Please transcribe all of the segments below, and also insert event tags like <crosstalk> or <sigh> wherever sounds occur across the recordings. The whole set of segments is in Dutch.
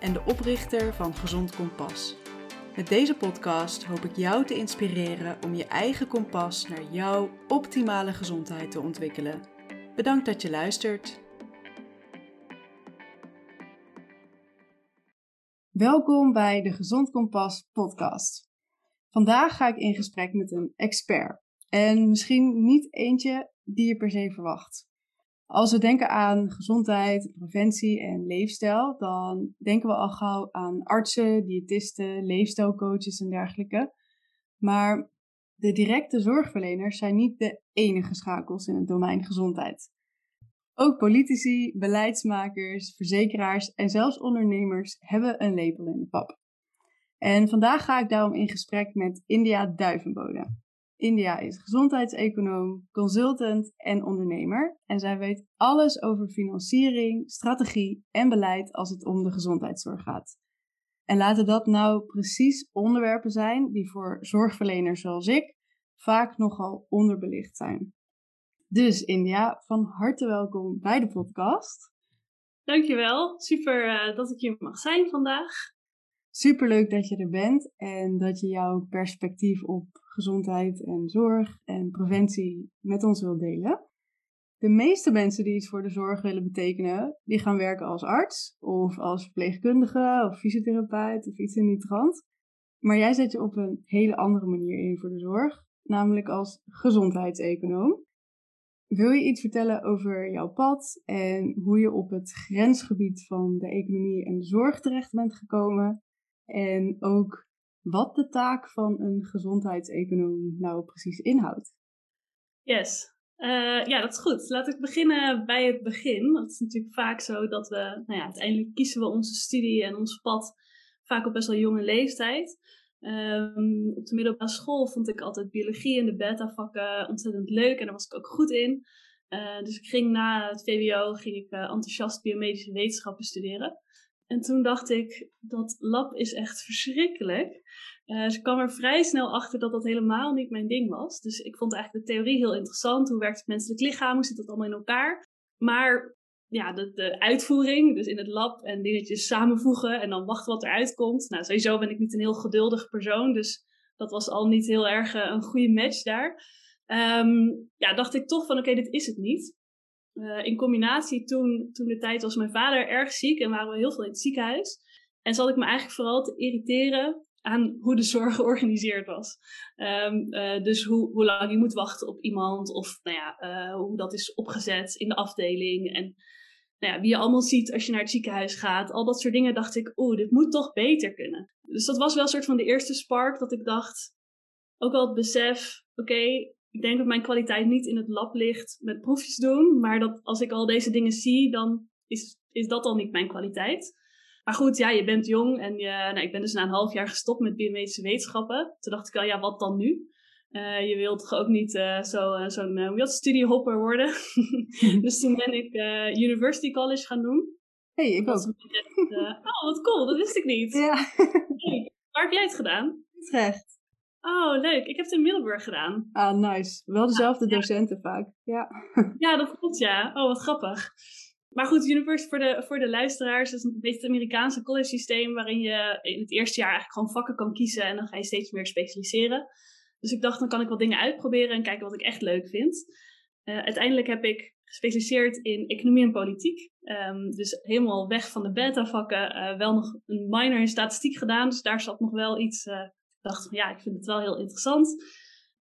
en de oprichter van Gezond Kompas. Met deze podcast hoop ik jou te inspireren om je eigen kompas naar jouw optimale gezondheid te ontwikkelen. Bedankt dat je luistert. Welkom bij de Gezond Kompas podcast. Vandaag ga ik in gesprek met een expert. En misschien niet eentje die je per se verwacht. Als we denken aan gezondheid, preventie en leefstijl, dan denken we al gauw aan artsen, diëtisten, leefstijlcoaches en dergelijke. Maar de directe zorgverleners zijn niet de enige schakels in het domein gezondheid. Ook politici, beleidsmakers, verzekeraars en zelfs ondernemers hebben een lepel in de pap. En vandaag ga ik daarom in gesprek met India Duivenbode. India is gezondheidseconoom, consultant en ondernemer. En zij weet alles over financiering, strategie en beleid als het om de gezondheidszorg gaat. En laten dat nou precies onderwerpen zijn die voor zorgverleners zoals ik vaak nogal onderbelicht zijn. Dus India, van harte welkom bij de podcast. Dankjewel, super uh, dat ik hier mag zijn vandaag. Superleuk dat je er bent en dat je jouw perspectief op gezondheid en zorg en preventie met ons wilt delen. De meeste mensen die iets voor de zorg willen betekenen, die gaan werken als arts of als verpleegkundige of fysiotherapeut of iets in die trant. Maar jij zet je op een hele andere manier in voor de zorg, namelijk als gezondheidseconoom. Wil je iets vertellen over jouw pad en hoe je op het grensgebied van de economie en de zorg terecht bent gekomen? En ook wat de taak van een gezondheidseconoom nou precies inhoudt. Yes, uh, ja, dat is goed. Laat ik beginnen bij het begin. Het is natuurlijk vaak zo dat we, nou ja, uiteindelijk kiezen we onze studie en ons pad vaak op best wel jonge leeftijd. Um, op de middelbare school vond ik altijd biologie en de beta-vakken ontzettend leuk en daar was ik ook goed in. Uh, dus ik ging na het VWO ging ik uh, enthousiast biomedische wetenschappen studeren. En toen dacht ik, dat lab is echt verschrikkelijk. Uh, dus ik kwam er vrij snel achter dat dat helemaal niet mijn ding was. Dus ik vond eigenlijk de theorie heel interessant. Hoe werkt het menselijk lichaam? Hoe zit dat allemaal in elkaar? Maar ja, de, de uitvoering, dus in het lab en dingetjes samenvoegen en dan wachten wat eruit komt. Nou, sowieso ben ik niet een heel geduldig persoon, dus dat was al niet heel erg uh, een goede match daar. Um, ja, dacht ik toch van oké, dit is het niet. Uh, in combinatie toen, toen de tijd was mijn vader erg ziek en waren we heel veel in het ziekenhuis. En zat ik me eigenlijk vooral te irriteren aan hoe de zorg <laughs> georganiseerd was. Um, uh, dus hoe, hoe lang je moet wachten op iemand of nou ja, uh, hoe dat is opgezet in de afdeling. En nou ja, wie je allemaal ziet als je naar het ziekenhuis gaat. Al dat soort dingen dacht ik, oeh, dit moet toch beter kunnen. Dus dat was wel een soort van de eerste spark dat ik dacht, ook wel het besef, oké, ik denk dat mijn kwaliteit niet in het lab ligt met proefjes doen, maar dat als ik al deze dingen zie, dan is, is dat al niet mijn kwaliteit. Maar goed, ja, je bent jong en je, nou, ik ben dus na een half jaar gestopt met biomedische wetenschappen. Toen dacht ik al, ja, wat dan nu? Uh, je wilt toch ook niet uh, zo, uh, zo'n uh, studiehopper worden? <laughs> dus toen ben ik University College gaan doen. hey, ik ook. oh, wat cool, dat wist ik niet. Ja. hey, waar heb jij het gedaan? Utrecht. Oh, leuk. Ik heb het in Middelburg gedaan. Ah, nice. Wel dezelfde docenten vaak. Ja. <laughs> ja, dat klopt, ja. Oh, wat grappig. Maar goed, University voor de, voor de luisteraars is een beetje het Amerikaanse college systeem waarin je in het eerste jaar eigenlijk gewoon vakken kan kiezen en dan ga je steeds meer specialiseren. Dus ik dacht, dan kan ik wat dingen uitproberen en kijken wat ik echt leuk vind. Uh, uiteindelijk heb ik gespecialiseerd in economie en politiek. Um, dus helemaal weg van de beta-vakken. Uh, wel nog een minor in statistiek gedaan. Dus daar zat nog wel iets uh, dacht van ja, ik vind het wel heel interessant.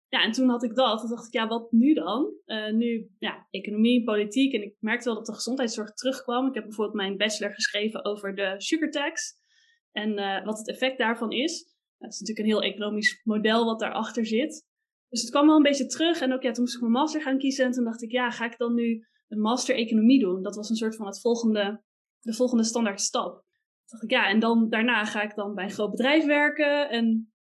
Ja, en toen had ik dat. Toen dacht ik, ja, wat nu dan? Uh, nu, ja, economie, politiek. En ik merkte wel dat de gezondheidszorg terugkwam. Ik heb bijvoorbeeld mijn bachelor geschreven over de sugar tax. En uh, wat het effect daarvan is. Dat is natuurlijk een heel economisch model wat daarachter zit. Dus het kwam wel een beetje terug. En ook ja, toen moest ik mijn master gaan kiezen. En toen dacht ik, ja, ga ik dan nu een master economie doen? Dat was een soort van het volgende, de volgende standaard stap. dacht ik, ja, en dan daarna ga ik dan bij een groot bedrijf werken en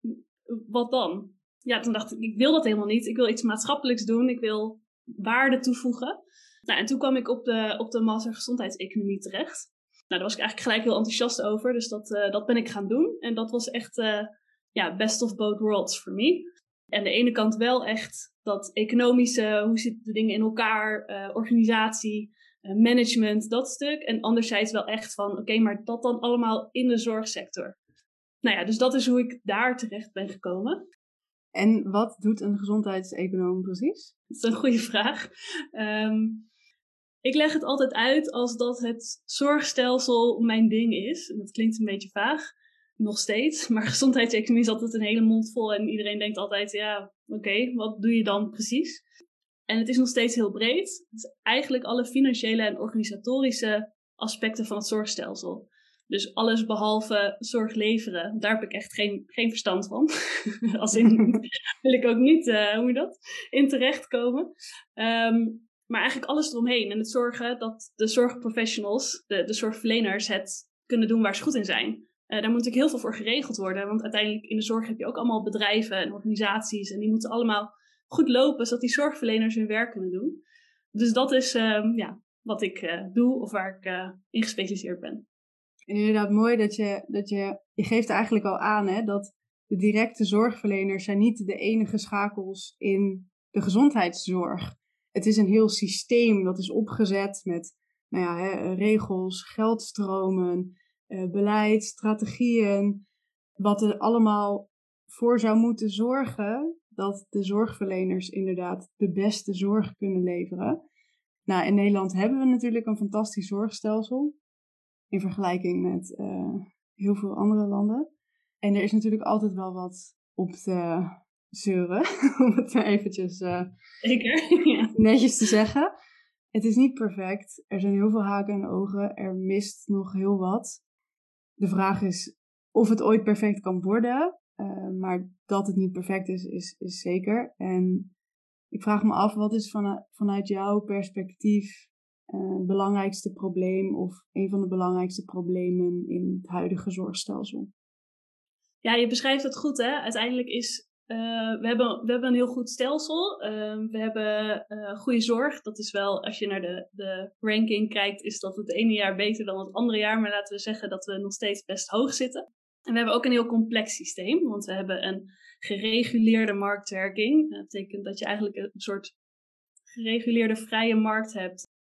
wat dan? Ja, toen dacht ik, ik wil dat helemaal niet. Ik wil iets maatschappelijks doen. Ik wil waarde toevoegen. Nou, en toen kwam ik op de, op de Master Gezondheidseconomie terecht. Nou, daar was ik eigenlijk gelijk heel enthousiast over. Dus dat, uh, dat ben ik gaan doen. En dat was echt, uh, ja, best of both worlds voor me. En de ene kant wel echt dat economische, hoe zitten de dingen in elkaar, uh, organisatie, management, dat stuk. En anderzijds wel echt van, oké, maar dat dan allemaal in de zorgsector. Nou ja, dus dat is hoe ik daar terecht ben gekomen. En wat doet een gezondheidseconoom precies? Dat is een goede vraag. Um, ik leg het altijd uit als dat het zorgstelsel mijn ding is. En dat klinkt een beetje vaag, nog steeds. Maar <laughs> gezondheidseconomie is altijd een hele mond vol. En iedereen denkt altijd, ja, oké, wat doe je dan precies? En het is nog steeds heel breed. Het is eigenlijk alle financiële en organisatorische aspecten van het zorgstelsel. Dus alles behalve zorg leveren, daar heb ik echt geen, geen verstand van. <laughs> Als in, wil ik ook niet, uh, hoe dat, in terechtkomen. Um, maar eigenlijk alles eromheen. En het zorgen dat de zorgprofessionals, de, de zorgverleners, het kunnen doen waar ze goed in zijn. Uh, daar moet natuurlijk heel veel voor geregeld worden. Want uiteindelijk in de zorg heb je ook allemaal bedrijven en organisaties. En die moeten allemaal goed lopen, zodat die zorgverleners hun werk kunnen doen. Dus dat is uh, ja, wat ik uh, doe of waar ik in gespecialiseerd ben. En inderdaad mooi dat je, dat je, je geeft eigenlijk al aan hè, dat de directe zorgverleners zijn niet de enige schakels in de gezondheidszorg het is een heel systeem dat is opgezet met nou ja, hè, regels, geldstromen, uh, beleid, strategieën. Wat er allemaal voor zou moeten zorgen dat de zorgverleners inderdaad de beste zorg kunnen leveren. Nou, in Nederland hebben we natuurlijk een fantastisch zorgstelsel in vergelijking met uh, heel veel andere landen. En er is natuurlijk altijd wel wat op te zeuren, <laughs> om het eventjes uh, <laughs> ja. netjes te zeggen. Het is niet perfect. Er zijn heel veel haken en ogen. Er mist nog heel wat. De vraag is of het ooit perfect kan worden. Uh, maar dat het niet perfect is, is, is zeker. En ik vraag me af, wat is van, vanuit jouw perspectief het belangrijkste probleem of een van de belangrijkste problemen in het huidige zorgstelsel? Ja, je beschrijft het goed, hè? Uiteindelijk is uh, we, hebben, we hebben een heel goed stelsel. Uh, we hebben uh, goede zorg. Dat is wel, als je naar de, de ranking kijkt, is dat het ene jaar beter dan het andere jaar. Maar laten we zeggen dat we nog steeds best hoog zitten. En we hebben ook een heel complex systeem, want we hebben een gereguleerde marktwerking. Dat betekent dat je eigenlijk een soort gereguleerde vrije markt hebt.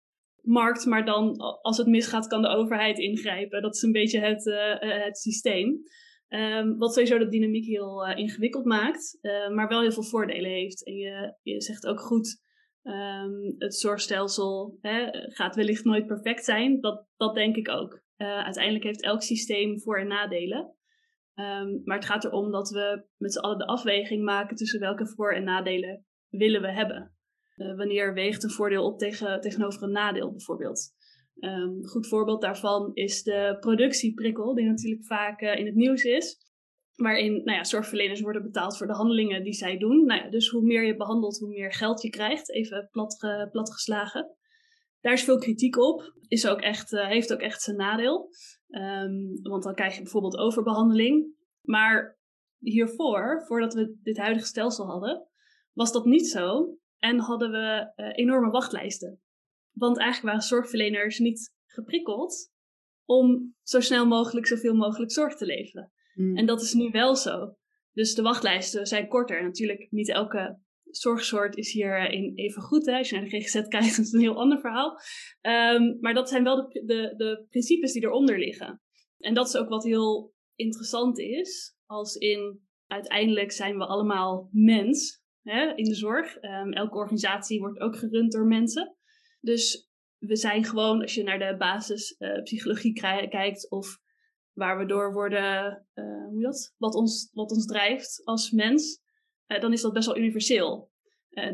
Markt, maar dan als het misgaat kan de overheid ingrijpen. Dat is een beetje het, het systeem. Um, wat sowieso de dynamiek heel uh, ingewikkeld maakt, maar wel heel veel voordelen heeft. En je, je zegt ook goed, um, het zorgstelsel hè, gaat wellicht nooit perfect zijn. Dat, dat denk ik ook. Uiteindelijk heeft elk systeem voor- en nadelen. Um, maar het gaat erom dat we met z'n allen de afweging maken tussen welke voor- en nadelen willen we hebben. Wanneer weegt een voordeel op tegen, tegenover een nadeel bijvoorbeeld. Um, een goed voorbeeld daarvan is de productieprikkel, die natuurlijk vaak uh, in het nieuws is. Waarin nou ja, zorgverleners worden betaald voor de handelingen die zij doen. Nou ja, dus hoe meer je behandelt, hoe meer geld je krijgt. Even plat, uh, platgeslagen. Daar is veel kritiek op. Is ook echt, uh, heeft ook echt zijn nadeel. Um, want dan krijg je bijvoorbeeld overbehandeling. Maar hiervoor, voordat we dit huidige stelsel hadden, was dat niet zo. En hadden we enorme wachtlijsten. Want eigenlijk waren zorgverleners niet geprikkeld om zo snel mogelijk zoveel mogelijk zorg te leveren. Hmm. En dat is nu wel zo. Dus de wachtlijsten zijn korter. Natuurlijk, niet elke zorgsoort is hierin even goed. Hè? Als je naar de GGZ <laughs> kijkt, is het een heel ander verhaal. Um, maar dat zijn wel de, de, de principes die eronder liggen. En dat is ook wat heel interessant is. Als in, uiteindelijk zijn we allemaal mens hè, in de zorg. Um, elke organisatie wordt ook gerund door mensen. Dus we zijn gewoon, als je naar de basispsychologie uh, kijkt of waar we door worden, uh, hoe dat? Wat ons, wat ons drijft als mens, uh, dan is dat best wel universeel.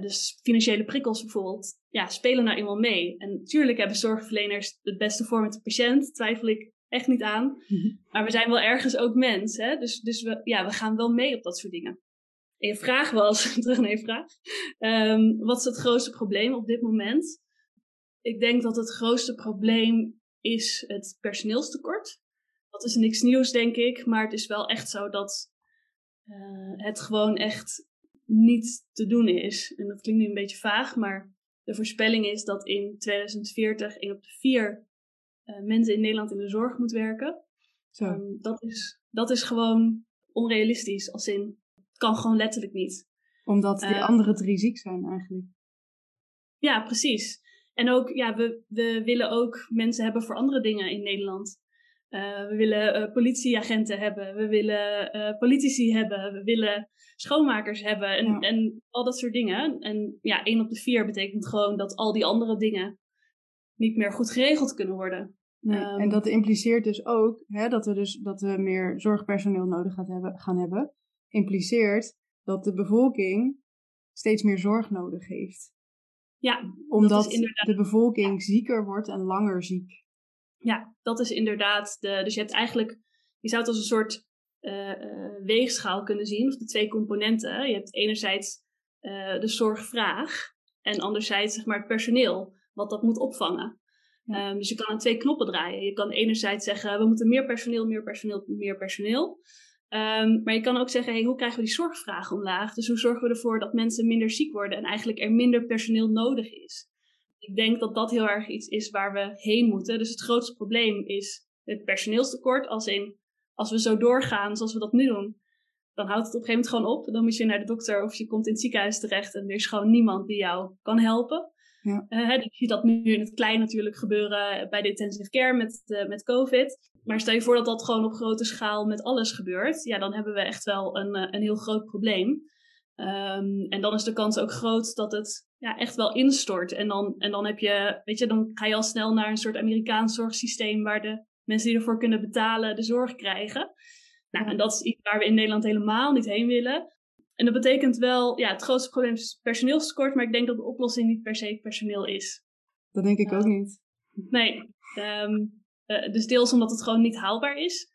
dus financiële prikkels bijvoorbeeld, ja, spelen nou eenmaal mee. En natuurlijk hebben zorgverleners het beste voor met de patiënt, twijfel ik echt niet aan. Mhm. Maar we zijn wel ergens ook mens, hè? Dus, dus we, ja, we gaan wel mee op dat soort dingen. En je vraag was, <laughs> terug naar je vraag, um, wat is het grootste probleem op dit moment? ik denk dat het grootste probleem is het personeelstekort. dat is niks nieuws, denk ik. Maar het is wel echt zo dat uh, het gewoon echt niet te doen is. En dat klinkt nu een beetje vaag, maar de voorspelling is dat in 2040 één op de vier uh, mensen in Nederland in de zorg moet werken. Zo. Um, dat, is, dat is gewoon onrealistisch. Als in, kan gewoon letterlijk niet. Omdat die uh, andere drie ziek zijn eigenlijk. Ja, precies. En ook, ja, we, we willen ook mensen hebben voor andere dingen in Nederland. Uh, we willen uh, politieagenten hebben, we willen uh, politici hebben, we willen schoonmakers hebben en, ja. en al dat soort dingen. En ja, één op de vier betekent gewoon dat al die andere dingen niet meer goed geregeld kunnen worden. Nee, um, en dat impliceert dus ook hè, dat, we dus, dat we meer zorgpersoneel nodig gaat hebben, gaan hebben. Impliceert dat de bevolking steeds meer zorg nodig heeft. Ja, omdat de bevolking zieker wordt en langer ziek. Ja, dat is inderdaad de. Dus je hebt eigenlijk. Je zou het als een soort uh, uh, weegschaal kunnen zien, of de twee componenten. Je hebt enerzijds uh, de zorgvraag en anderzijds zeg maar het personeel, wat dat moet opvangen. Ja. Um, dus je kan aan twee knoppen draaien. Je kan enerzijds zeggen, we moeten meer personeel, meer personeel, meer personeel. Um, maar je kan ook zeggen, hey, hoe krijgen we die zorgvraag omlaag? Dus hoe zorgen we ervoor dat mensen minder ziek worden en eigenlijk er minder personeel nodig is? Ik denk dat dat heel erg iets is waar we heen moeten. Dus het grootste probleem is het personeelstekort. Als in, als we zo doorgaan zoals we dat nu doen, dan houdt het op een gegeven moment gewoon op. Dan moet je naar de dokter of je komt in het ziekenhuis terecht en er is gewoon niemand die jou kan helpen. Ja. Uh, je ziet dat nu in het klein natuurlijk gebeuren bij de intensive care met, uh, met COVID. Maar stel je voor dat dat gewoon op grote schaal met alles gebeurt. Ja, dan hebben we echt wel een, uh, een heel groot probleem. Um, en dan is de kans ook groot dat het ja, echt wel instort. En dan, en dan heb je, weet je, dan ga je al snel naar een soort Amerikaans zorgsysteem waar de mensen die ervoor kunnen betalen de zorg krijgen. Nou, en dat is iets waar we in Nederland helemaal niet heen willen. En dat betekent wel, ja, het grootste probleem is personeelstekort, maar ik denk dat de oplossing niet per se personeel is. Dat denk ik ook niet. Nee, um, uh, dus deels omdat het gewoon niet haalbaar is.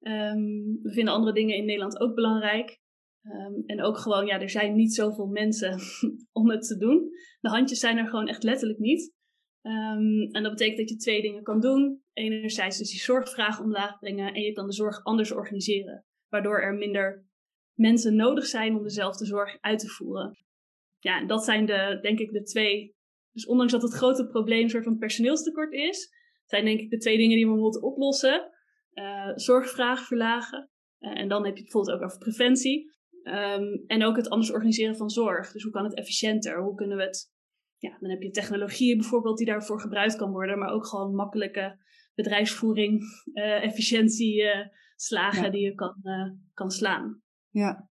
Um, we vinden andere dingen in Nederland ook belangrijk. Um, en ook gewoon, ja, er zijn niet zoveel mensen <laughs> om het te doen. De handjes zijn er gewoon echt letterlijk niet. Um, en dat betekent dat je twee dingen kan doen. Enerzijds dus die zorgvraag omlaag brengen en je kan de zorg anders organiseren. Waardoor er minder mensen nodig zijn om dezelfde zorg uit te voeren. Ja, en dat zijn de, denk ik de twee. Dus ondanks dat het grote probleem een soort van personeelstekort is, zijn denk ik de twee dingen die we moeten oplossen. Uh, zorgvraag verlagen. Uh, en dan heb je het bijvoorbeeld ook over preventie. Um, en ook het anders organiseren van zorg. Dus hoe kan het efficiënter? Hoe kunnen we het. Ja, dan heb je technologieën bijvoorbeeld die daarvoor gebruikt kan worden, maar ook gewoon makkelijke bedrijfsvoering, uh, efficiëntie slagen ja. die je kan, kan slaan. Ja,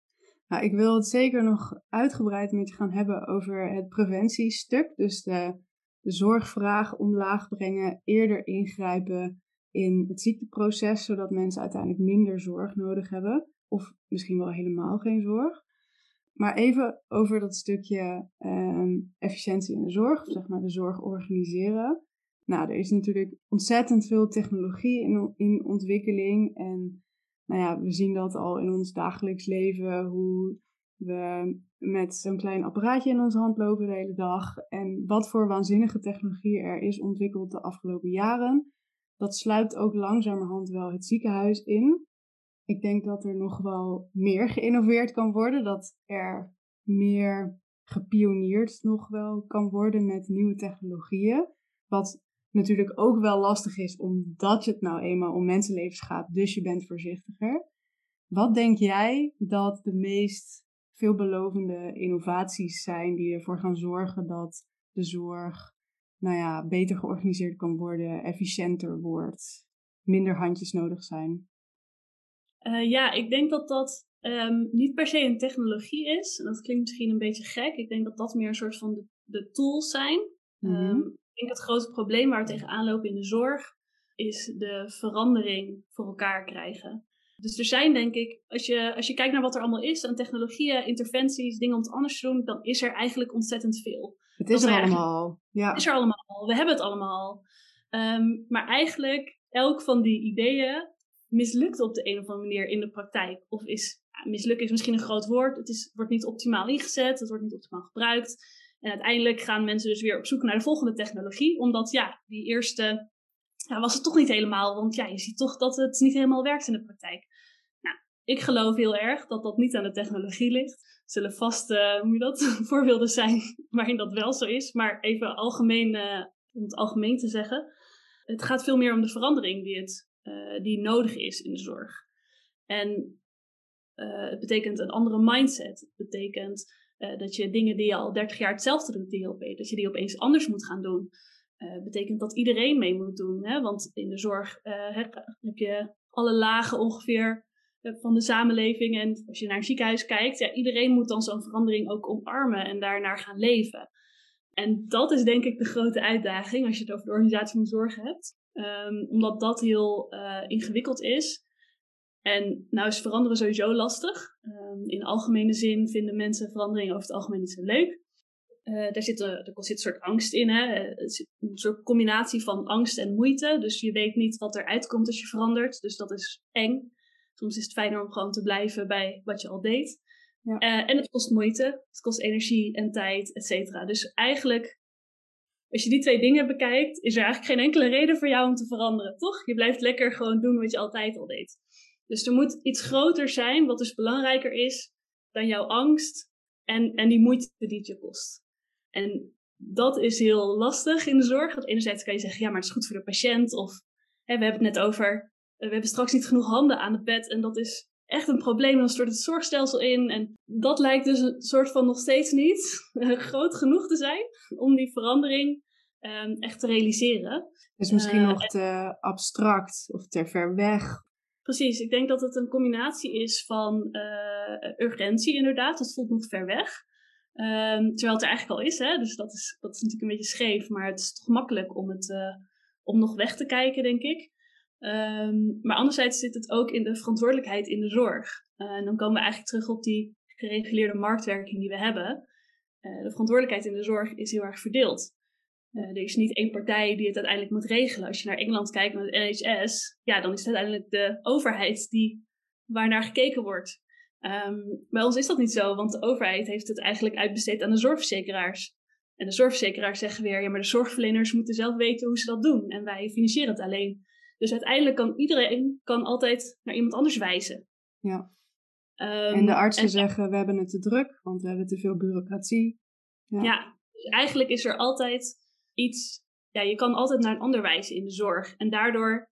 nou, ik wil het zeker nog uitgebreid met je gaan hebben over het preventiestuk. Dus de, de zorgvraag omlaag brengen, eerder ingrijpen in het ziekteproces, zodat mensen uiteindelijk minder zorg nodig hebben. Of misschien wel helemaal geen zorg. Maar even over dat stukje um, efficiëntie in de zorg, of zeg maar de zorg organiseren. Nou, er is natuurlijk ontzettend veel technologie in, in ontwikkeling. En nou ja, we zien dat al in ons dagelijks leven, hoe we met zo'n klein apparaatje in onze hand lopen de hele dag. En wat voor waanzinnige technologie er is ontwikkeld de afgelopen jaren. Dat sluipt ook langzamerhand wel het ziekenhuis in. Ik denk dat er nog wel meer geïnnoveerd kan worden, dat er meer gepioneerd nog wel kan worden met nieuwe technologieën. Wat natuurlijk ook wel lastig is, omdat het nou eenmaal om mensenlevens gaat, dus je bent voorzichtiger. Wat denk jij dat de meest veelbelovende innovaties zijn die ervoor gaan zorgen dat de zorg nou ja, beter georganiseerd kan worden, efficiënter wordt, minder handjes nodig zijn? Uh, ja, ik denk dat dat um, niet per se een technologie is. En dat klinkt misschien een beetje gek. Ik denk dat dat meer een soort van de, de tools zijn. Mm -hmm. um, ik denk het grote probleem waar we tegenaan lopen in de zorg is de verandering voor elkaar krijgen. Dus er zijn denk ik, als je, als je kijkt naar wat er allemaal is aan technologieën, interventies, dingen om het anders te doen, dan is er eigenlijk ontzettend veel. Het is er allemaal. Ja. Het is er allemaal. We hebben het allemaal. Um, maar eigenlijk, elk van die ideeën mislukt op de een of andere manier in de praktijk. Of is, ja, mislukken is misschien een groot woord. Het is, wordt niet optimaal ingezet, het wordt niet optimaal gebruikt. En uiteindelijk gaan mensen dus weer op zoek naar de volgende technologie, omdat ja, die eerste ja, was het toch niet helemaal. Want ja, je ziet toch dat het niet helemaal werkt in de praktijk. Nou, ik geloof heel erg dat dat niet aan de technologie ligt. Er zullen vast, uh, hoe je dat, <laughs> voorbeelden zijn <laughs> waarin dat wel zo is. Maar even algemeen, uh, om het algemeen te zeggen. Het gaat veel meer om de verandering die, het, uh, die nodig is in de zorg. En het betekent een andere mindset. Het betekent dat je dingen die je al 30 jaar hetzelfde doet, die je opeens, dat je die opeens anders moet gaan doen. Uh, betekent dat iedereen mee moet doen. Hè? Want in de zorg uh, heb je alle lagen ongeveer uh, van de samenleving. En als je naar een ziekenhuis kijkt, ja, iedereen moet dan zo'n verandering ook omarmen en daarnaar gaan leven. En dat is denk ik de grote uitdaging als je het over de organisatie van zorg hebt. Um, omdat dat heel ingewikkeld is. En nou is veranderen sowieso lastig. Um, in algemene zin vinden mensen verandering over het algemeen niet zo leuk. Uh, daar, zit een, er zit een soort angst in. Hè? Zit een soort combinatie van angst en moeite. Dus je weet niet wat eruit komt als je verandert. Dus dat is eng. Soms is het fijner om gewoon te blijven bij wat je al deed. Ja. Uh, en het kost moeite. Het kost energie en tijd, et cetera. Dus eigenlijk, als je die twee dingen bekijkt, is er eigenlijk geen enkele reden voor jou om te veranderen, toch? Je blijft lekker gewoon doen wat je altijd al deed. Dus er moet iets groter zijn, wat dus belangrijker is dan jouw angst en, en die moeite die het je kost. En dat is heel lastig in de zorg. Want enerzijds kan je zeggen, ja, maar het is goed voor de patiënt. Of hè, we hebben het net over, we hebben straks niet genoeg handen aan het bed. En dat is echt een probleem. Dan stort het zorgstelsel in. En dat lijkt dus een soort van nog steeds niet <laughs> groot genoeg te zijn om die verandering um, echt te realiseren. Dus misschien uh, nog te abstract of te ver weg. Precies, ik denk dat het een combinatie is van uh, urgentie inderdaad. Dat voelt nog ver weg. Um, terwijl het er eigenlijk al is, hè? dus dat is, dat is natuurlijk een beetje scheef, maar het is toch makkelijk om, het, uh, om nog weg te kijken, denk ik. Um, maar anderzijds zit het ook in de verantwoordelijkheid in de zorg. Uh, en dan komen we eigenlijk terug op die gereguleerde marktwerking die we hebben. Uh, de verantwoordelijkheid in de zorg is heel erg verdeeld. er is niet één partij die het uiteindelijk moet regelen. Als je naar Engeland kijkt, naar het NHS, ja, dan is het uiteindelijk de overheid die, waarnaar gekeken wordt. Um, bij ons is dat niet zo, want de overheid heeft het eigenlijk uitbesteed aan de zorgverzekeraars. En de zorgverzekeraars zeggen weer, ja, maar de zorgverleners moeten zelf weten hoe ze dat doen. En wij financieren het alleen. Dus uiteindelijk kan iedereen kan altijd naar iemand anders wijzen. Ja. Um, en de artsen en, zeggen, we hebben het te druk, want we hebben te veel bureaucratie. Ja, ja dus eigenlijk is er altijd iets, ja, je kan altijd naar een ander wijzen in de zorg. En daardoor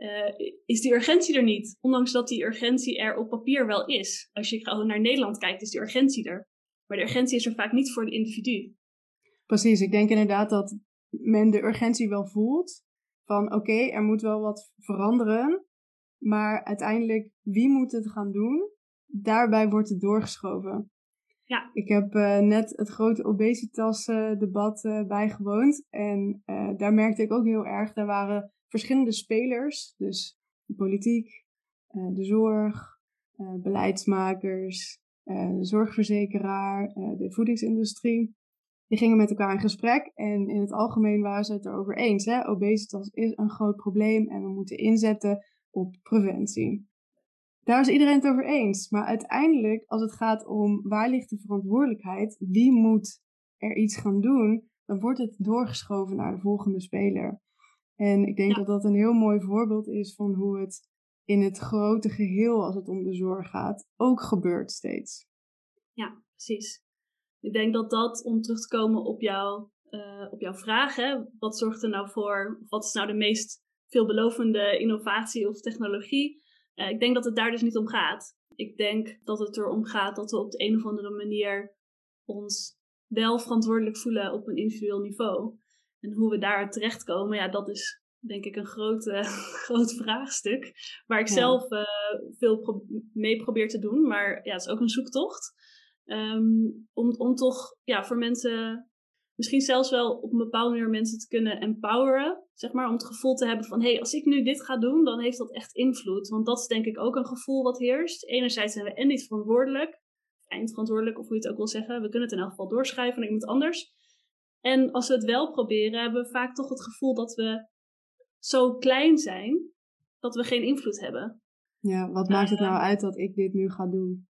uh, is die urgentie er niet. Ondanks dat die urgentie er op papier wel is. Als je gewoon naar Nederland kijkt, is die urgentie er. Maar de urgentie is er vaak niet voor de individu. Precies, ik denk inderdaad dat men de urgentie wel voelt. Van oké, okay, er moet wel wat veranderen. Maar uiteindelijk, wie moet het gaan doen? Daarbij wordt het doorgeschoven. Ja. Ik heb uh, net het grote obesitas-debat uh, bijgewoond. En daar merkte ik ook heel erg, daar waren verschillende spelers, dus de politiek, uh, de zorg, uh, beleidsmakers, uh, de zorgverzekeraar, de voedingsindustrie. Die gingen met elkaar in gesprek en in het algemeen waren ze het erover eens. Hè? Obesitas is een groot probleem en we moeten inzetten op preventie. Daar is iedereen het over eens. Maar uiteindelijk, als het gaat om waar ligt de verantwoordelijkheid, wie moet er iets gaan doen, dan wordt het doorgeschoven naar de volgende speler. En ik denk dat dat een heel mooi voorbeeld is van hoe het in het grote geheel, als het om de zorg gaat, ook gebeurt steeds. Ja, precies. Ik denk dat dat, om terug te komen op, jou, uh, op jouw vraag, hè, wat zorgt er nou voor, wat is nou de meest veelbelovende innovatie of technologie? Uh, ik denk dat het daar dus niet om gaat. Ik denk dat het erom gaat dat we op de een of andere manier ons wel verantwoordelijk voelen op een individueel niveau. En hoe we daar terechtkomen, ja, dat is denk ik een groot, uh, <laughs> groot vraagstuk. Waar ik ja. zelf uh, veel pro mee probeer te doen. Maar ja, het is ook een zoektocht. Um, om, om toch ja, voor mensen, misschien zelfs wel op een bepaalde manier mensen te kunnen empoweren. Zeg maar, om het gevoel te hebben van, hé, hey, als ik nu dit ga doen, dan heeft dat echt invloed. Want dat is denk ik ook een gevoel wat heerst. Enerzijds zijn we en niet verantwoordelijk, eindverantwoordelijk, of hoe je het ook wil zeggen. We kunnen het in elk geval doorschrijven naar iemand anders. En als we het wel proberen, hebben we vaak toch het gevoel dat we zo klein zijn dat we geen invloed hebben. Ja, wat maakt het nou ehm, uit dat ik dit nu ga doen?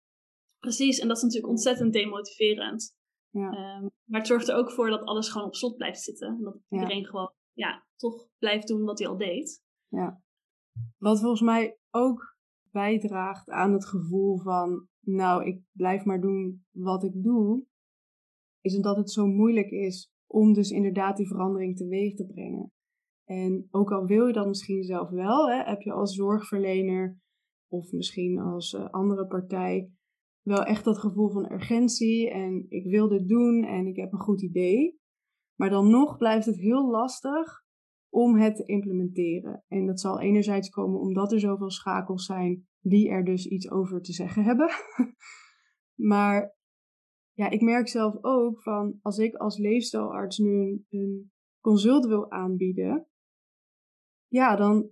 Precies, en dat is natuurlijk ontzettend demotiverend. Ja. Um, maar het zorgt er ook voor dat alles gewoon op slot blijft zitten. En dat iedereen gewoon ja, toch blijft doen wat hij al deed. Ja. Wat volgens mij ook bijdraagt aan het gevoel van, nou, ik blijf maar doen wat ik doe, is omdat het zo moeilijk is om dus inderdaad die verandering teweeg te brengen. En ook al wil je dat misschien zelf wel, hè, heb je als zorgverlener of misschien als uh, andere partij wel echt dat gevoel van urgentie en ik wil dit doen en ik heb een goed idee. Maar dan nog blijft het heel lastig om het te implementeren. En dat zal enerzijds komen omdat er zoveel schakels zijn die er dus iets over te zeggen hebben. <laughs> maar ja, ik merk zelf ook van als ik als leefstijlarts nu een, een consult wil aanbieden, ja, dan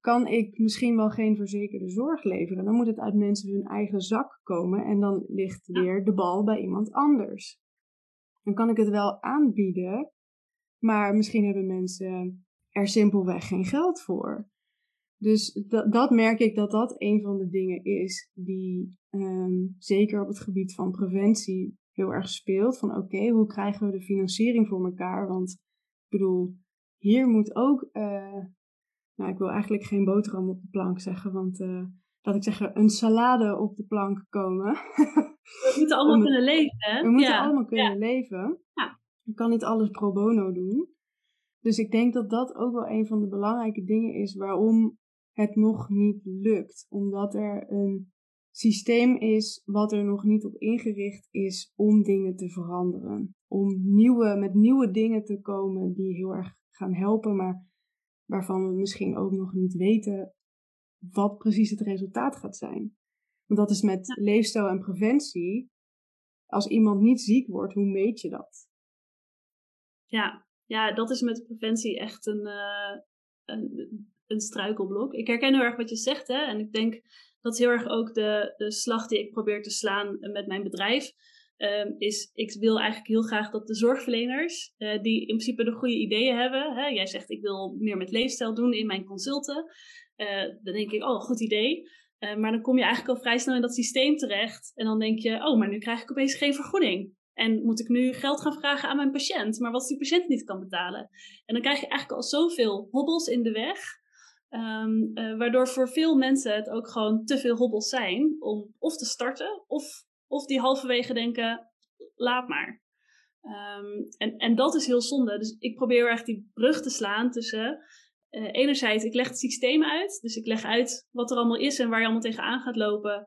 kan ik misschien wel geen verzekerde zorg leveren. Dan moet het uit mensen hun eigen zak komen en dan ligt weer de bal bij iemand anders. Dan kan ik het wel aanbieden, maar misschien hebben mensen er simpelweg geen geld voor. Dus dat, dat merk ik dat dat een van de dingen is die ehm, zeker op het gebied van preventie heel erg speelt. Van oké, hoe krijgen we de financiering voor elkaar? Want ik bedoel, hier moet ook uh, nou, ik wil eigenlijk geen boterham op de plank zeggen, want uh, laat ik zeggen, een salade op de plank komen. We <laughs> moeten allemaal kunnen leven, hè? We moeten allemaal kunnen leven. Ja. Je kan niet alles pro bono doen. Dus ik denk dat dat ook wel een van de belangrijke dingen is waarom het nog niet lukt. Omdat er een systeem is wat er nog niet op ingericht is om dingen te veranderen. Om nieuwe, met nieuwe dingen te komen die heel erg gaan helpen, maar waarvan we misschien ook nog niet weten wat precies het resultaat gaat zijn. Want dat is met leefstijl en preventie. Als iemand niet ziek wordt, hoe meet je dat? Ja, ja dat is met preventie echt een, uh, een, een struikelblok. Ik herken heel erg wat je zegt, hè? En ik denk dat heel erg ook de, de slag die ik probeer te slaan met mijn bedrijf Um, is, ik wil eigenlijk heel graag dat de zorgverleners, uh, die in principe de goede ideeën hebben, hè, jij zegt ik wil meer met leefstijl doen in mijn consulten, uh, dan denk ik, oh, goed idee. Maar dan kom je eigenlijk al vrij snel in dat systeem terecht en dan denk je, oh, maar nu krijg ik opeens geen vergoeding. En moet ik nu geld gaan vragen aan mijn patiënt, maar wat die patiënt niet kan betalen? En dan krijg je eigenlijk al zoveel hobbels in de weg, um, waardoor voor veel mensen het ook gewoon te veel hobbels zijn om of te starten of of die halverwege denken, laat maar. Um, en, en dat is heel zonde. Dus ik probeer echt die brug te slaan tussen... Uh, enerzijds, ik leg het systeem uit. Dus ik leg uit wat er allemaal is en waar je allemaal tegenaan gaat lopen.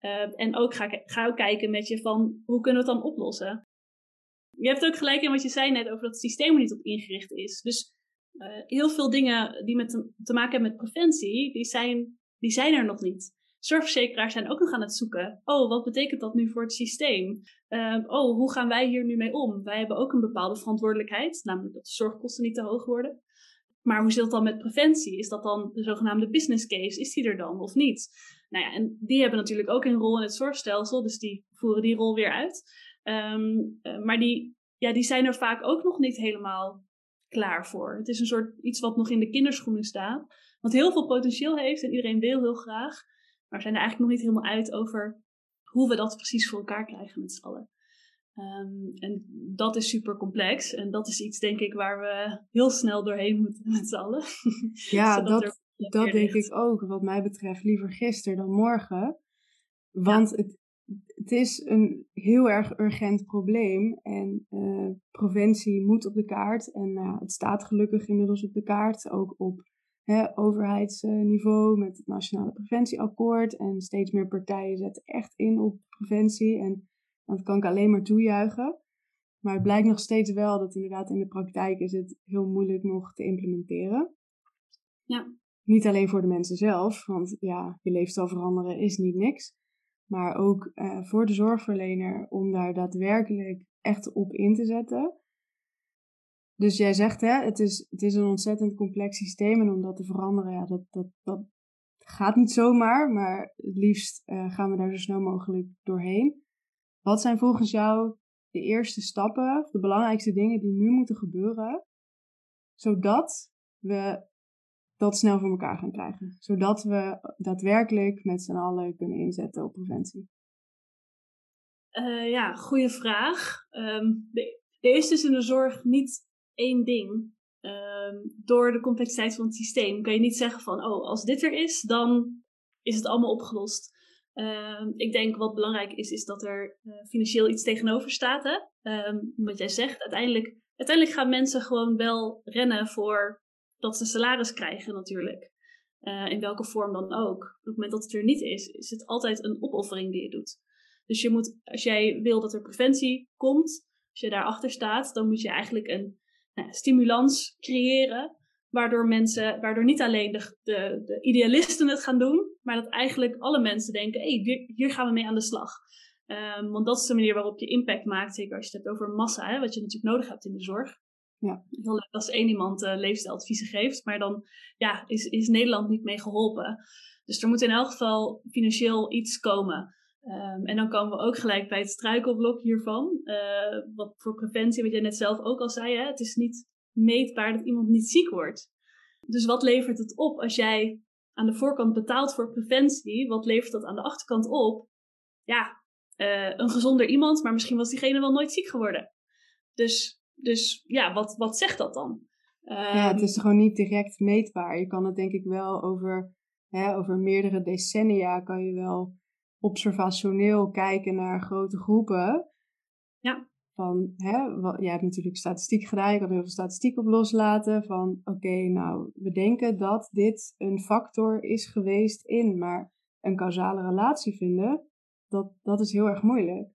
Uh, en ook ga, ga ook kijken met je van, hoe kunnen we het dan oplossen? Je hebt ook gelijk in wat je zei net over dat het systeem er niet op ingericht is. Dus uh, heel veel dingen die met te, maken hebben met preventie, die zijn, die zijn er nog niet. Zorgverzekeraars zijn ook nog aan het zoeken. Oh, wat betekent dat nu voor het systeem? Uh, oh, hoe gaan wij hier nu mee om? Wij hebben ook een bepaalde verantwoordelijkheid, namelijk dat de zorgkosten niet te hoog worden. Maar hoe zit het dan met preventie? Is dat dan de zogenaamde business case? Is die er dan of niet? Nou ja, en die hebben natuurlijk ook een rol in het zorgstelsel, dus die voeren die rol weer uit. Um, uh, maar die, ja, die zijn er vaak ook nog niet helemaal klaar voor. Het is een soort iets wat nog in de kinderschoenen staat, wat heel veel potentieel heeft en iedereen wil heel graag. Maar we zijn er eigenlijk nog niet helemaal uit over hoe we dat precies voor elkaar krijgen met z'n allen. Um, en dat is super complex. En dat is iets, denk ik, waar we heel snel doorheen moeten <laughs> met z'n allen. Ja, <laughs> dat, dat denk ik ook. Wat mij betreft, liever gisteren dan morgen. Want het, het is een heel erg urgent probleem. En uh, preventie moet op de kaart. En uh, het staat gelukkig inmiddels op de kaart. Ook op hè, overheidsniveau met het Nationale Preventieakkoord. En steeds meer partijen zetten echt in op preventie. En dat kan ik alleen maar toejuichen. Maar het blijkt nog steeds wel dat inderdaad in de praktijk is het heel moeilijk nog te implementeren. Ja. Niet alleen voor de mensen zelf, want ja, je leefstijl veranderen is niet niks. Maar ook uh, voor de zorgverlener om daar daadwerkelijk echt op in te zetten. Dus jij zegt, hè, het is, het is een ontzettend complex systeem en om dat te veranderen, ja, dat, dat, dat gaat niet zomaar, maar het liefst uh, gaan we daar zo snel mogelijk doorheen. Wat zijn volgens jou de eerste stappen, de belangrijkste dingen die nu moeten gebeuren, zodat we dat snel voor elkaar gaan krijgen? Zodat we daadwerkelijk met z'n allen kunnen inzetten op preventie? Uh, ja, goede vraag. Um, er is dus in de zorg niet één ding. Ehm, door de complexiteit van het systeem kan je niet zeggen van, oh, als dit er is, dan is het allemaal opgelost. Ehm, ik denk wat belangrijk is, is dat er uh, financieel iets tegenover staat. Hè? Wat jij zegt, uiteindelijk, uiteindelijk gaan mensen gewoon wel rennen voor dat ze salaris krijgen natuurlijk. Uh, in welke vorm dan ook. Op het moment dat het er niet is, is het altijd een opoffering die je doet. Dus je moet, als jij wil dat er preventie komt, als je daarachter staat, dan moet je eigenlijk een nou, stimulans creëren. Waardoor mensen, waardoor niet alleen de, de, de, idealisten het gaan doen, maar dat eigenlijk alle mensen denken: hé, hey, hier, gaan we mee aan de slag. Um, want dat is de manier waarop je impact maakt, zeker als je het hebt over massa, wat je natuurlijk nodig hebt in de zorg. Ja. Heel leuk als één iemand uh, leefstijladviezen geeft, maar dan ja, is, is Nederland niet mee geholpen. Dus er moet in elk geval financieel iets komen. Um, en dan komen we ook gelijk bij het struikelblok hiervan. Uh, wat voor preventie, wat jij net zelf ook al zei, hè? het is niet meetbaar dat iemand niet ziek wordt. Dus wat levert het op als jij aan de voorkant betaalt voor preventie? Wat levert dat aan de achterkant op? Ja, uh, een gezonder iemand, maar misschien was diegene wel nooit ziek geworden. Dus, dus ja, wat, wat zegt dat dan? ja, het is ehm, gewoon niet direct meetbaar. Je kan het denk ik wel over, hè, over meerdere decennia kan je wel observationeel kijken naar grote groepen. Ja. Van, hè, wat, jij hebt natuurlijk statistiek gedaan, je kan heel veel statistiek op loslaten. Van, oké, nou, we denken dat dit een factor is geweest in, maar een causale relatie vinden, dat, dat is heel erg moeilijk.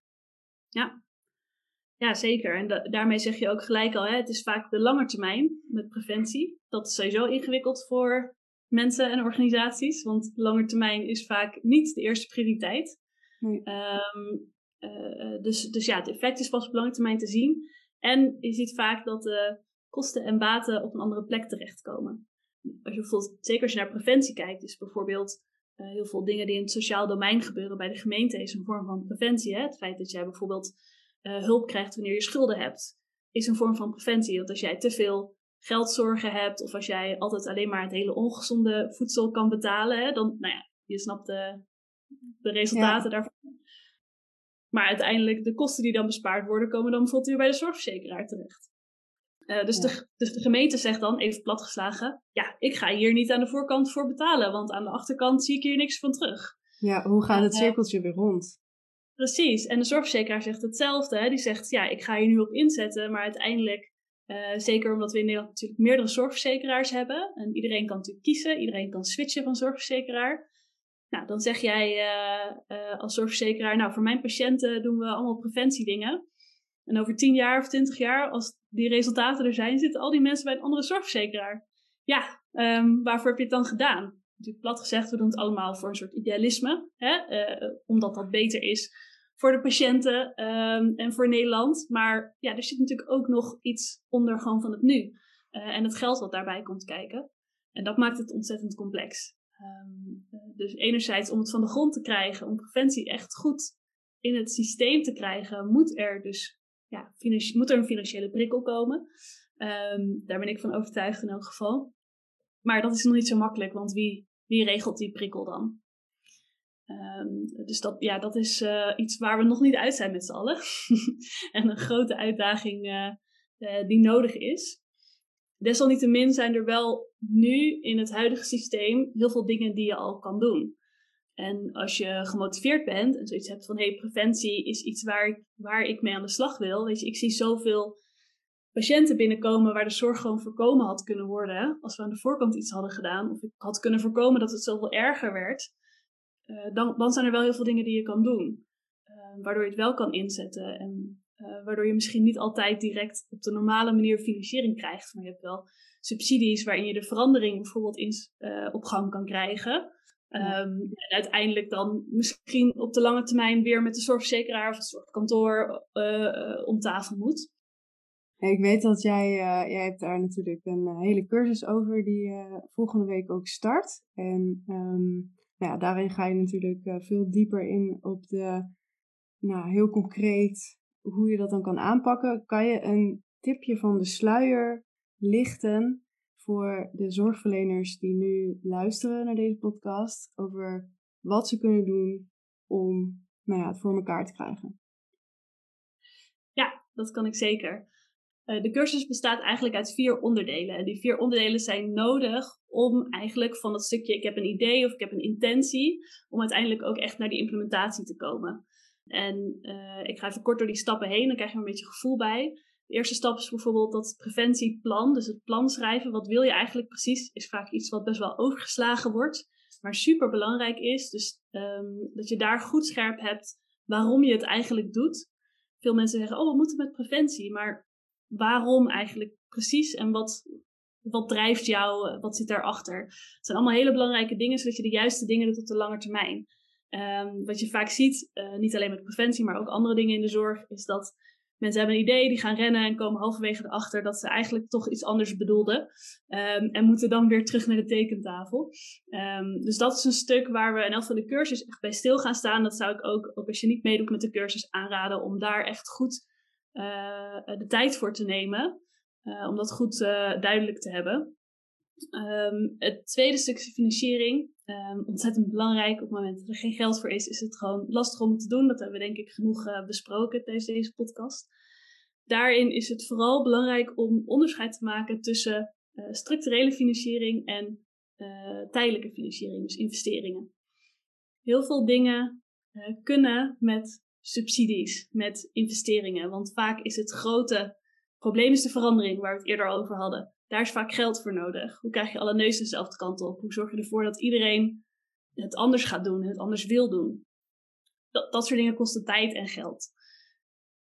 Ja, ja zeker. En daarmee zeg je ook gelijk al, hè, het is vaak de lange termijn met preventie. Dat is sowieso ingewikkeld voor mensen en organisaties. Want lange termijn is vaak niet de eerste prioriteit. Nee. Ehm, uh, dus, dus ja, het effect is pas op lange termijn te zien. En je ziet vaak dat de kosten en baten op een andere plek terechtkomen. Als je bijvoorbeeld, zeker als je naar preventie kijkt, dus bijvoorbeeld uh, heel veel dingen die in het sociaal domein gebeuren bij de gemeente is een vorm van preventie. Hè? Het feit dat jij bijvoorbeeld uh, hulp krijgt wanneer je schulden hebt, is een vorm van preventie. Want als jij te veel geldzorgen hebt, of als jij altijd alleen maar het hele ongezonde voedsel kan betalen, hè, dan, nou ja, je snapt de, de resultaten daarvan. Maar uiteindelijk, de kosten die dan bespaard worden, komen dan bijvoorbeeld weer bij de zorgverzekeraar terecht. Uh, dus, de, dus de gemeente zegt dan, even platgeslagen, ja, ik ga hier niet aan de voorkant voor betalen, want aan de achterkant zie ik hier niks van terug. Ja, hoe gaat het cirkeltje weer rond? Precies, en de zorgverzekeraar zegt hetzelfde. Die zegt, ja, ik ga hier nu op inzetten, maar uiteindelijk uh, zeker omdat we in Nederland natuurlijk meerdere zorgverzekeraars hebben. En iedereen kan natuurlijk kiezen, iedereen kan switchen van zorgverzekeraar. Nou, dan zeg jij uh, uh, als zorgverzekeraar, nou, voor mijn patiënten doen we allemaal preventiedingen. En over 10 jaar of 20 jaar, als die resultaten er zijn, zitten al die mensen bij een andere zorgverzekeraar. Ja, um, waarvoor heb je het dan gedaan? Natuurlijk plat gezegd, we doen het allemaal voor een soort idealisme, hè? omdat dat beter is voor de patiënten um, en voor Nederland. Maar ja, er zit natuurlijk ook nog iets onder gewoon van het nu. Uh, en het geld wat daarbij komt kijken. En dat maakt het ontzettend complex. Um, dus enerzijds om het van de grond te krijgen, om preventie echt goed in het systeem te krijgen, moet er dus ja, moet er een financiële prikkel komen. Um, daar ben ik van overtuigd in elk geval. Maar dat is nog niet zo makkelijk, want wie, wie regelt die prikkel dan? Um, dus dat, ja, dat is uh, iets waar we nog niet uit zijn met z'n allen. <laughs> en een grote uitdaging uh, uh, die nodig is. Desalniettemin zijn er wel nu in het huidige systeem heel veel dingen die je al kan doen. En als je gemotiveerd bent en zoiets hebt van hé, hey, preventie is iets waar ik, waar ik mee aan de slag wil. Weet je, ik zie zoveel patiënten binnenkomen waar de zorg gewoon voorkomen had kunnen worden. Als we aan de voorkant iets hadden gedaan. Of ik had kunnen voorkomen dat het zoveel erger werd. Uh, dan, dan zijn er wel heel veel dingen die je kan doen. Uh, waardoor je het wel kan inzetten. En uh, waardoor je misschien niet altijd direct op de normale manier financiering krijgt. Maar je hebt wel subsidies waarin je de verandering bijvoorbeeld in, op gang kan krijgen. Ja. Um, en uiteindelijk dan misschien op de lange termijn weer met de zorgverzekeraar of het zorgkantoor om tafel moet. ik weet dat jij, jij hebt daar natuurlijk een hele cursus over die volgende week ook start. En um, ja, daarin ga je natuurlijk uh, veel dieper in op de, nou, heel concreet hoe je dat dan kan aanpakken. Kan je een tipje van de sluier lichten voor de zorgverleners die nu luisteren naar deze podcast over wat ze kunnen doen om nou ja, het voor elkaar te krijgen? Ja, dat kan ik zeker. De cursus bestaat eigenlijk uit vier onderdelen. En die vier onderdelen zijn nodig om eigenlijk van dat stukje ik heb een idee of ik heb een intentie, om uiteindelijk ook echt naar die implementatie te komen. En ik ga even kort door die stappen heen, dan krijg je een beetje gevoel bij. De eerste stap is bijvoorbeeld dat preventieplan, dus het plan schrijven. Wat wil je eigenlijk precies? Is vaak iets wat best wel overgeslagen wordt, maar super belangrijk is. Dus ehm, dat je daar goed scherp hebt waarom je het eigenlijk doet. Veel mensen zeggen, oh, we moeten met preventie. Maar waarom eigenlijk precies en wat, wat drijft jou, wat zit daarachter? Het zijn allemaal hele belangrijke dingen, zodat je de juiste dingen doet op de lange termijn. Um, wat je vaak ziet, uh, niet alleen met preventie, maar ook andere dingen in de zorg, is dat Mensen hebben een idee, die gaan rennen en komen halverwege erachter dat ze eigenlijk toch iets anders bedoelden. Um, en moeten dan weer terug naar de tekentafel. Um, dus dat is een stuk waar we in elk van de cursus echt bij stil gaan staan. Dat zou ik ook, ook als je niet meedoet met de cursus, aanraden om daar echt goed de tijd voor te nemen. Uh, om dat goed uh, duidelijk te hebben. Um, het tweede stuk is financiering. Um, ontzettend belangrijk. Op het moment dat er geen geld voor is, is het gewoon lastig om te doen. Dat hebben we denk ik genoeg besproken tijdens deze podcast. Daarin is het vooral belangrijk om onderscheid te maken tussen structurele financiering en tijdelijke financiering, dus investeringen. Heel veel dingen kunnen met subsidies, met investeringen. Want vaak is het grote probleem is de verandering waar we het eerder al over hadden. Daar is vaak geld voor nodig. Hoe krijg je alle neuzen dezelfde kant op? Hoe zorg je ervoor dat iedereen het anders gaat doen, het anders wil doen? Dat, dat soort dingen kosten tijd en geld.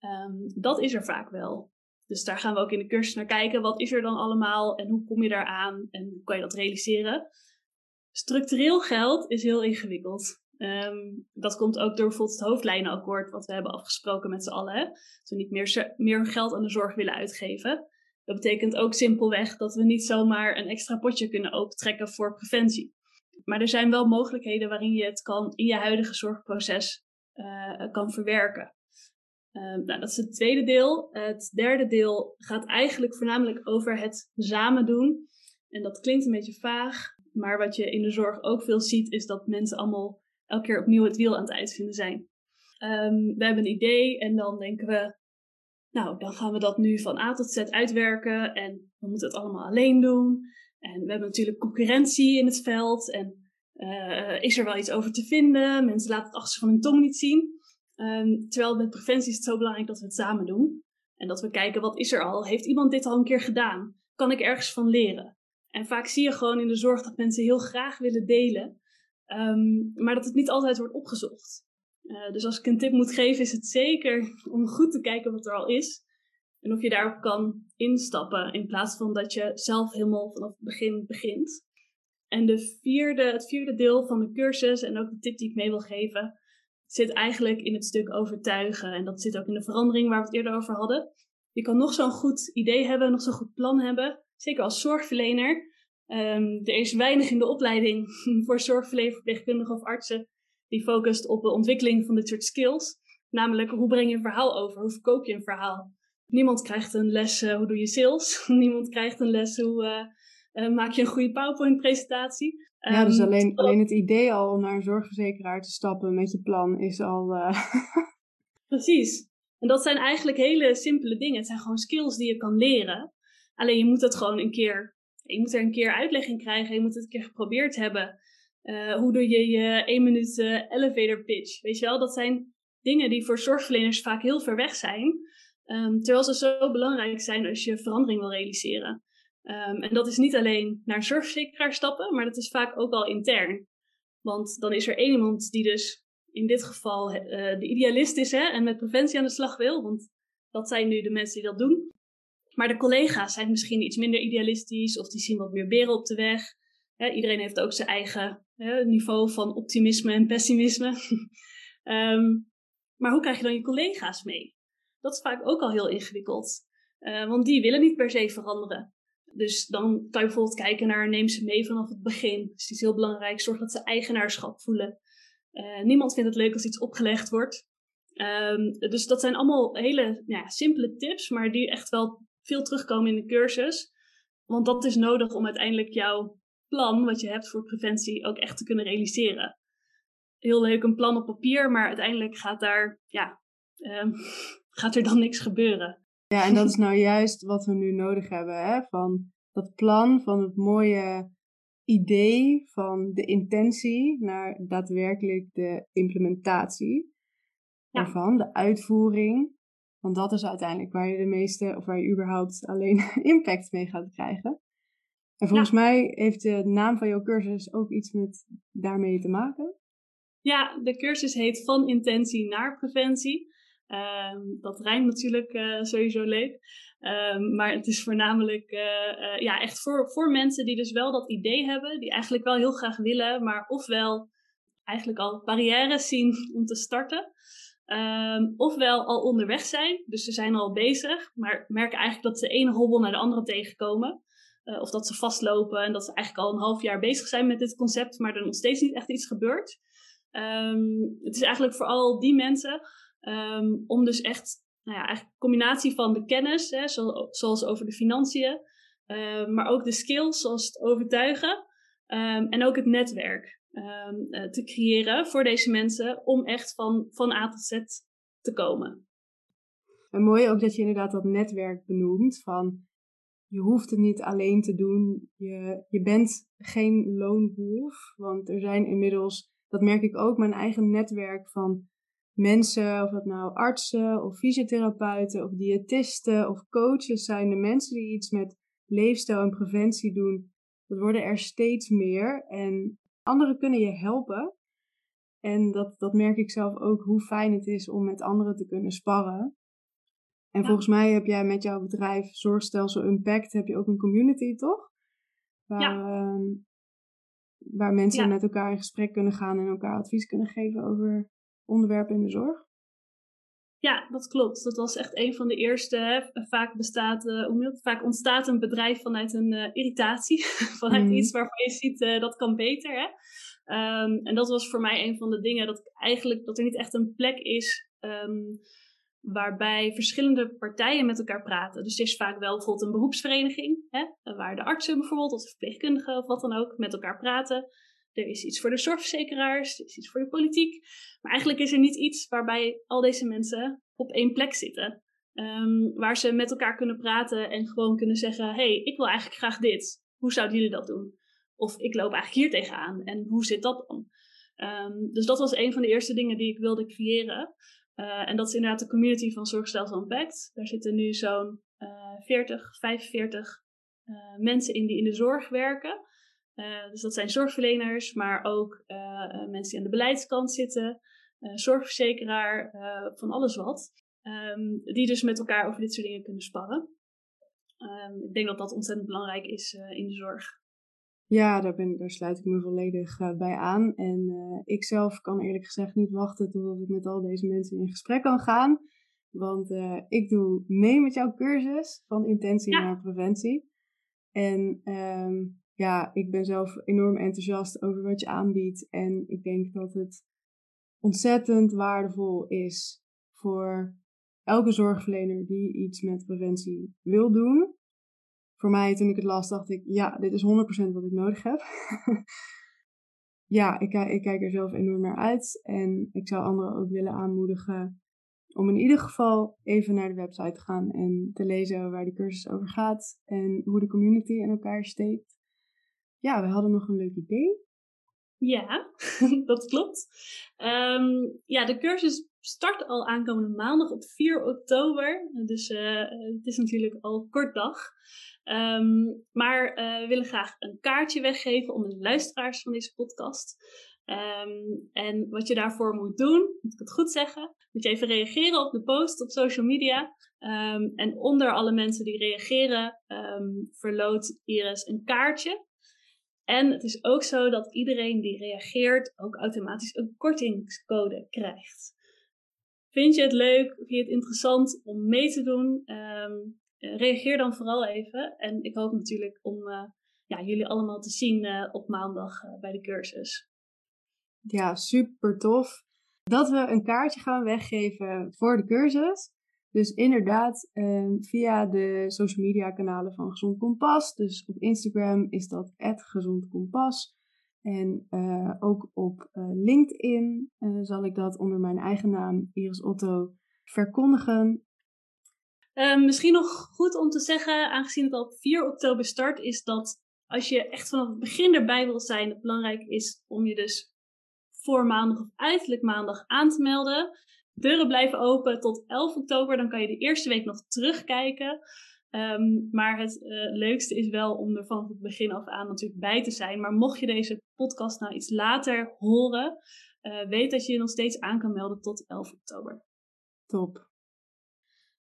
Um, dat is er vaak wel. Dus daar gaan we ook in de cursus naar kijken. Wat is er dan allemaal en hoe kom je daaraan en hoe kan je dat realiseren? Structureel geld is heel ingewikkeld. Um, dat komt ook door bijvoorbeeld het hoofdlijnenakkoord wat we hebben afgesproken met z'n allen. Dat we niet meer, meer geld aan de zorg willen uitgeven. Dat betekent ook simpelweg dat we niet zomaar een extra potje kunnen opentrekken voor preventie. Maar er zijn wel mogelijkheden waarin je het kan in je huidige zorgproces uh, kan verwerken. Uh, nou, dat is het tweede deel. Het derde deel gaat eigenlijk voornamelijk over het samen doen. En dat klinkt een beetje vaag, maar wat je in de zorg ook veel ziet, is dat mensen allemaal elke keer opnieuw het wiel aan het uitvinden zijn. Um, we hebben een idee en dan denken we, nou, dan gaan we dat nu van A tot Z uitwerken en we moeten het allemaal alleen doen. En we hebben natuurlijk concurrentie in het veld en uh, is er wel iets over te vinden? Mensen laten het achter van hun tong niet zien. Um, terwijl met preventie is het zo belangrijk dat we het samen doen. En dat we kijken, wat is er al? Heeft iemand dit al een keer gedaan? Kan ik ergens van leren? En vaak zie je gewoon in de zorg dat mensen heel graag willen delen, um, maar dat het niet altijd wordt opgezocht. Uh, dus als ik een tip moet geven, is het zeker om goed te kijken wat er al is. En of je daarop kan instappen, in plaats van dat je zelf helemaal vanaf het begin begint. En de vierde, het vierde deel van de cursus, en ook de tip die ik mee wil geven, zit eigenlijk in het stuk overtuigen. En dat zit ook in de verandering waar we het eerder over hadden. Je kan nog zo'n goed idee hebben, nog zo'n goed plan hebben, zeker als zorgverlener. Um, er is weinig in de opleiding <laughs> voor zorgverlener, verpleegkundigen of artsen die focust op de ontwikkeling van dit soort skills. Namelijk, hoe breng je een verhaal over? Hoe verkoop je een verhaal? Niemand krijgt een les uh, hoe doe je sales. <laughs> Niemand krijgt een les hoe uh, uh, maak je een goede PowerPoint-presentatie. Ja, dus ehm, alleen, alleen het idee al om naar een zorgverzekeraar te stappen met je plan is al. <laughs> Precies. En dat zijn eigenlijk hele simpele dingen. Het zijn gewoon skills die je kan leren. Alleen je moet het gewoon een keer. Je moet er een keer uitleg in krijgen. Je moet het een keer geprobeerd hebben. Uh, hoe doe je je één minuut uh, elevator pitch? Weet je wel, dat zijn dingen die voor zorgverleners vaak heel ver weg zijn. Um, terwijl ze zo belangrijk zijn als je verandering wil realiseren. Um, en dat is niet alleen naar zorgverzekeraar stappen, maar dat is vaak ook al intern. Want dan is er één iemand die dus in dit geval uh, de idealist is hè, en met preventie aan de slag wil. Want dat zijn nu de mensen die dat doen. Maar de collega's zijn misschien iets minder idealistisch of die zien wat meer beren op de weg. iedereen heeft ook zijn eigen niveau van optimisme en pessimisme. um, <laughs> maar hoe krijg je dan je collega's mee? Dat is vaak ook al heel ingewikkeld. Uh, want die willen niet per se veranderen. Dus dan kan je bijvoorbeeld kijken naar neem ze mee vanaf het begin. Dus is heel belangrijk, zorg dat ze eigenaarschap voelen. Uh, niemand vindt het leuk als iets opgelegd wordt. Um, dus dat zijn allemaal hele ja, simpele tips, maar die echt wel veel terugkomen in de cursus. Want dat is nodig om uiteindelijk jouw plan wat je hebt voor preventie ook echt te kunnen realiseren. Heel leuk een plan op papier, maar uiteindelijk gaat daar, ja, um, <laughs> gaat er dan niks gebeuren. Ja, en dat is <laughs> nou juist wat we nu nodig hebben, hè? van dat plan, van het mooie idee, van de intentie naar daadwerkelijk de implementatie daarvan, de uitvoering. Want dat is uiteindelijk waar je de meeste, of waar je überhaupt alleen <laughs> impact mee gaat krijgen. En volgens mij heeft de naam van jouw cursus ook iets met daarmee te maken. Ja, de cursus heet Van Intentie naar Preventie. Ehm, dat rijmt natuurlijk uh, sowieso leuk. Um, maar het is voornamelijk uh, uh, ja, echt voor, voor mensen die dus wel dat idee hebben, die eigenlijk wel heel graag willen, maar ofwel eigenlijk al barrières zien om te starten, um, ofwel al onderweg zijn. Dus ze zijn al bezig, maar merken eigenlijk dat ze de ene hobbel naar de andere tegenkomen. of dat ze vastlopen en dat ze eigenlijk al een half jaar bezig zijn met dit concept, maar er nog steeds niet echt iets gebeurt. het is eigenlijk vooral die mensen Um, om dus echt, nou ja, eigenlijk een combinatie van de kennis, hè, zoals over de financiën, maar ook de skills, zoals het overtuigen, en ook het netwerk uh, te creëren voor deze mensen om echt van, van A tot Z te komen. En mooi ook dat je inderdaad dat netwerk benoemt van je hoeft het niet alleen te doen. Je, je bent geen loonwolf, want er zijn inmiddels, dat merk ik ook, mijn eigen netwerk van mensen, of dat nou artsen of fysiotherapeuten of diëtisten of coaches zijn, de mensen die iets met leefstijl en preventie doen, dat worden er steeds meer. En anderen kunnen je helpen. En dat, dat merk ik zelf ook, hoe fijn het is om met anderen te kunnen sparren. En volgens mij heb jij met jouw bedrijf Zorgstelsel Impact, heb je ook een community, toch? Waar, ja. Ehm, waar mensen met elkaar in gesprek kunnen gaan en elkaar advies kunnen geven over onderwerpen in de zorg? Ja, dat klopt. Dat was echt een van de eerste. Hè. Vaak, bestaat, uh, hoe vaak ontstaat een bedrijf vanuit een uh, irritatie. <laughs> vanuit mm. iets waarvan je ziet uh, dat kan beter. Hè? Um, en dat was voor mij een van de dingen dat eigenlijk dat er niet echt een plek is um, waarbij verschillende partijen met elkaar praten. Dus het is vaak wel bijvoorbeeld een beroepsvereniging, hè, waar de artsen bijvoorbeeld of de verpleegkundigen of wat dan ook met elkaar praten. Er is iets voor de zorgverzekeraars, er is iets voor de politiek. Maar eigenlijk is er niet iets waarbij al deze mensen op één plek zitten. Um, waar ze met elkaar kunnen praten en gewoon kunnen zeggen: hey, ik wil eigenlijk graag dit. Hoe zouden jullie dat doen? Of ik loop eigenlijk hier tegenaan en hoe zit dat dan? Um, dus dat was een van de eerste dingen die ik wilde creëren. Uh, en dat is inderdaad de community van Zorgstelsel Impact. Daar zitten nu zo'n uh, 40, 45 uh, mensen in die in de zorg werken. Uh, dus dat zijn zorgverleners, maar ook uh, mensen die aan de beleidskant zitten, uh, zorgverzekeraar, van alles wat. Um, die dus met elkaar over dit soort dingen kunnen sparren. Um, ik denk dat dat ontzettend belangrijk is in de zorg. Ja, daar, ben, daar sluit ik me volledig bij aan. En ik zelf kan eerlijk gezegd niet wachten totdat ik met al deze mensen in gesprek kan gaan. Want ik doe mee met jouw cursus van intentie ja. naar preventie. En um, ja, ik ben zelf enorm enthousiast over wat je aanbiedt. En ik denk dat het ontzettend waardevol is voor elke zorgverlener die iets met preventie wil doen. Voor mij, toen ik het las, dacht ik, ja, dit is 100% wat ik nodig heb. <laughs> ja, ik, ik kijk er zelf enorm naar uit. En ik zou anderen ook willen aanmoedigen om in ieder geval even naar de website te gaan en te lezen waar de cursus over gaat en hoe de community in elkaar steekt. Ja, we hadden nog een leuk idee. Ja, <laughs> dat klopt. Um, ja, de cursus start al aankomende maandag op 4 oktober. Dus uh, het is natuurlijk al kort dag. Um, maar uh, we willen graag een kaartje weggeven onder de luisteraars van deze podcast. Um, en wat je daarvoor moet doen, moet ik het goed zeggen, moet je even reageren op de post op social media. En onder alle mensen die reageren, verloot Iris een kaartje en het is ook zo dat iedereen die reageert ook automatisch een kortingscode krijgt. Vind je het leuk? Vind je het interessant om mee te doen? Um, reageer dan vooral even. En ik hoop natuurlijk om uh, ja, jullie allemaal te zien uh, op maandag bij de cursus. Ja, super tof. Dat we een kaartje gaan weggeven voor de cursus. Dus inderdaad, ehm, via de social media kanalen van Gezond Kompas. Dus op Instagram is dat Gezond Kompas. En uh, ook op uh, LinkedIn uh, zal ik dat onder mijn eigen naam, Iris Otto, verkondigen. Ehm, misschien nog goed om te zeggen, aangezien het al op 4 oktober start, is dat als je echt vanaf het begin erbij wil zijn, het belangrijk is om je dus voor maandag of uiterlijk maandag aan te melden. Deuren blijven open tot 11 oktober, dan kan je de eerste week nog terugkijken. Um, maar het uh, leukste is wel om er vanaf het begin af aan natuurlijk bij te zijn. Maar mocht je deze podcast nou iets later horen, uh, weet dat je je nog steeds aan kan melden tot 11 oktober. Top.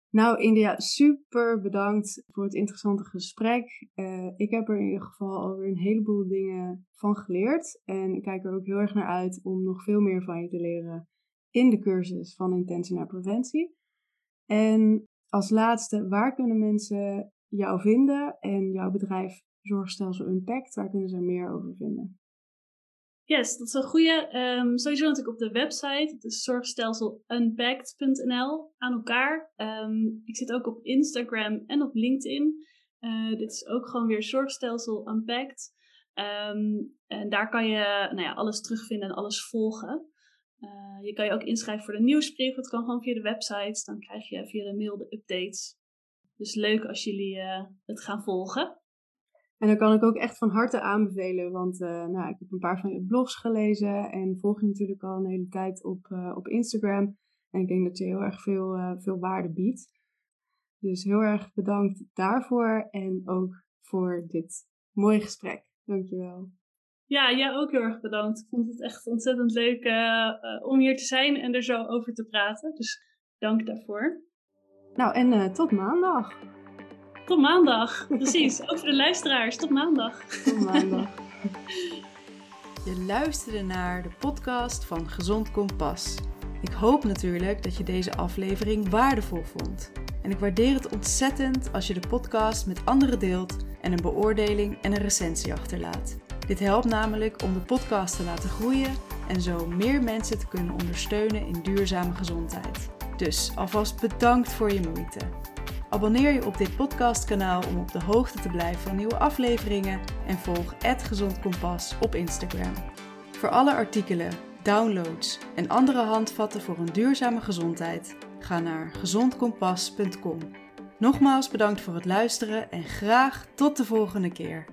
Nou, India, super bedankt voor het interessante gesprek. Uh, ik heb er in ieder geval alweer een heleboel dingen van geleerd. En ik kijk er ook heel erg naar uit om nog veel meer van je te leren in de cursus van intentie naar preventie. En als laatste, waar kunnen mensen jou vinden en jouw bedrijf Zorgstelsel Impact? Waar kunnen ze meer over vinden? Yes, dat is een goede. Um, sowieso natuurlijk op de website. Is zorgstelselunpacked.nl aan elkaar. Um, ik zit ook op Instagram en op LinkedIn. Uh, dit is ook gewoon weer Zorgstelsel Unpacked. Um, en daar kan je nou ja, alles terugvinden en alles volgen. Uh, je kan je ook inschrijven voor de nieuwsbrief. Dat kan gewoon via de website. Dan krijg je via de mail de updates. Dus leuk als jullie uh, het gaan volgen. En dat kan ik ook echt van harte aanbevelen, want uh, nou, ik heb een paar van je blogs gelezen en volg je natuurlijk al een hele tijd op, op Instagram. En ik denk dat je heel erg veel, veel waarde biedt. Dus heel erg bedankt daarvoor en ook voor dit mooie gesprek. Dankjewel. Ja, jij ook heel erg bedankt. Ik vond het echt ontzettend leuk om hier te zijn en er zo over te praten. Dus dank daarvoor. Nou, en tot maandag. Tot maandag, <laughs> precies. Ook voor de luisteraars, tot maandag. Tot maandag. <laughs> Je luisterde naar de podcast van Gezond Kompas. Ik hoop natuurlijk dat je deze aflevering waardevol vond. En ik waardeer het ontzettend als je de podcast met anderen deelt en een beoordeling en een recensie achterlaat. Dit helpt namelijk om de podcast te laten groeien en zo meer mensen te kunnen ondersteunen in duurzame gezondheid. Dus alvast bedankt voor je moeite. Abonneer je op dit podcastkanaal om op de hoogte te blijven van nieuwe afleveringen en volg Gezond Kompas op Instagram. Voor alle artikelen, downloads en andere handvatten voor een duurzame gezondheid, ga naar gezondkompas.com. Nogmaals bedankt voor het luisteren en graag tot de volgende keer.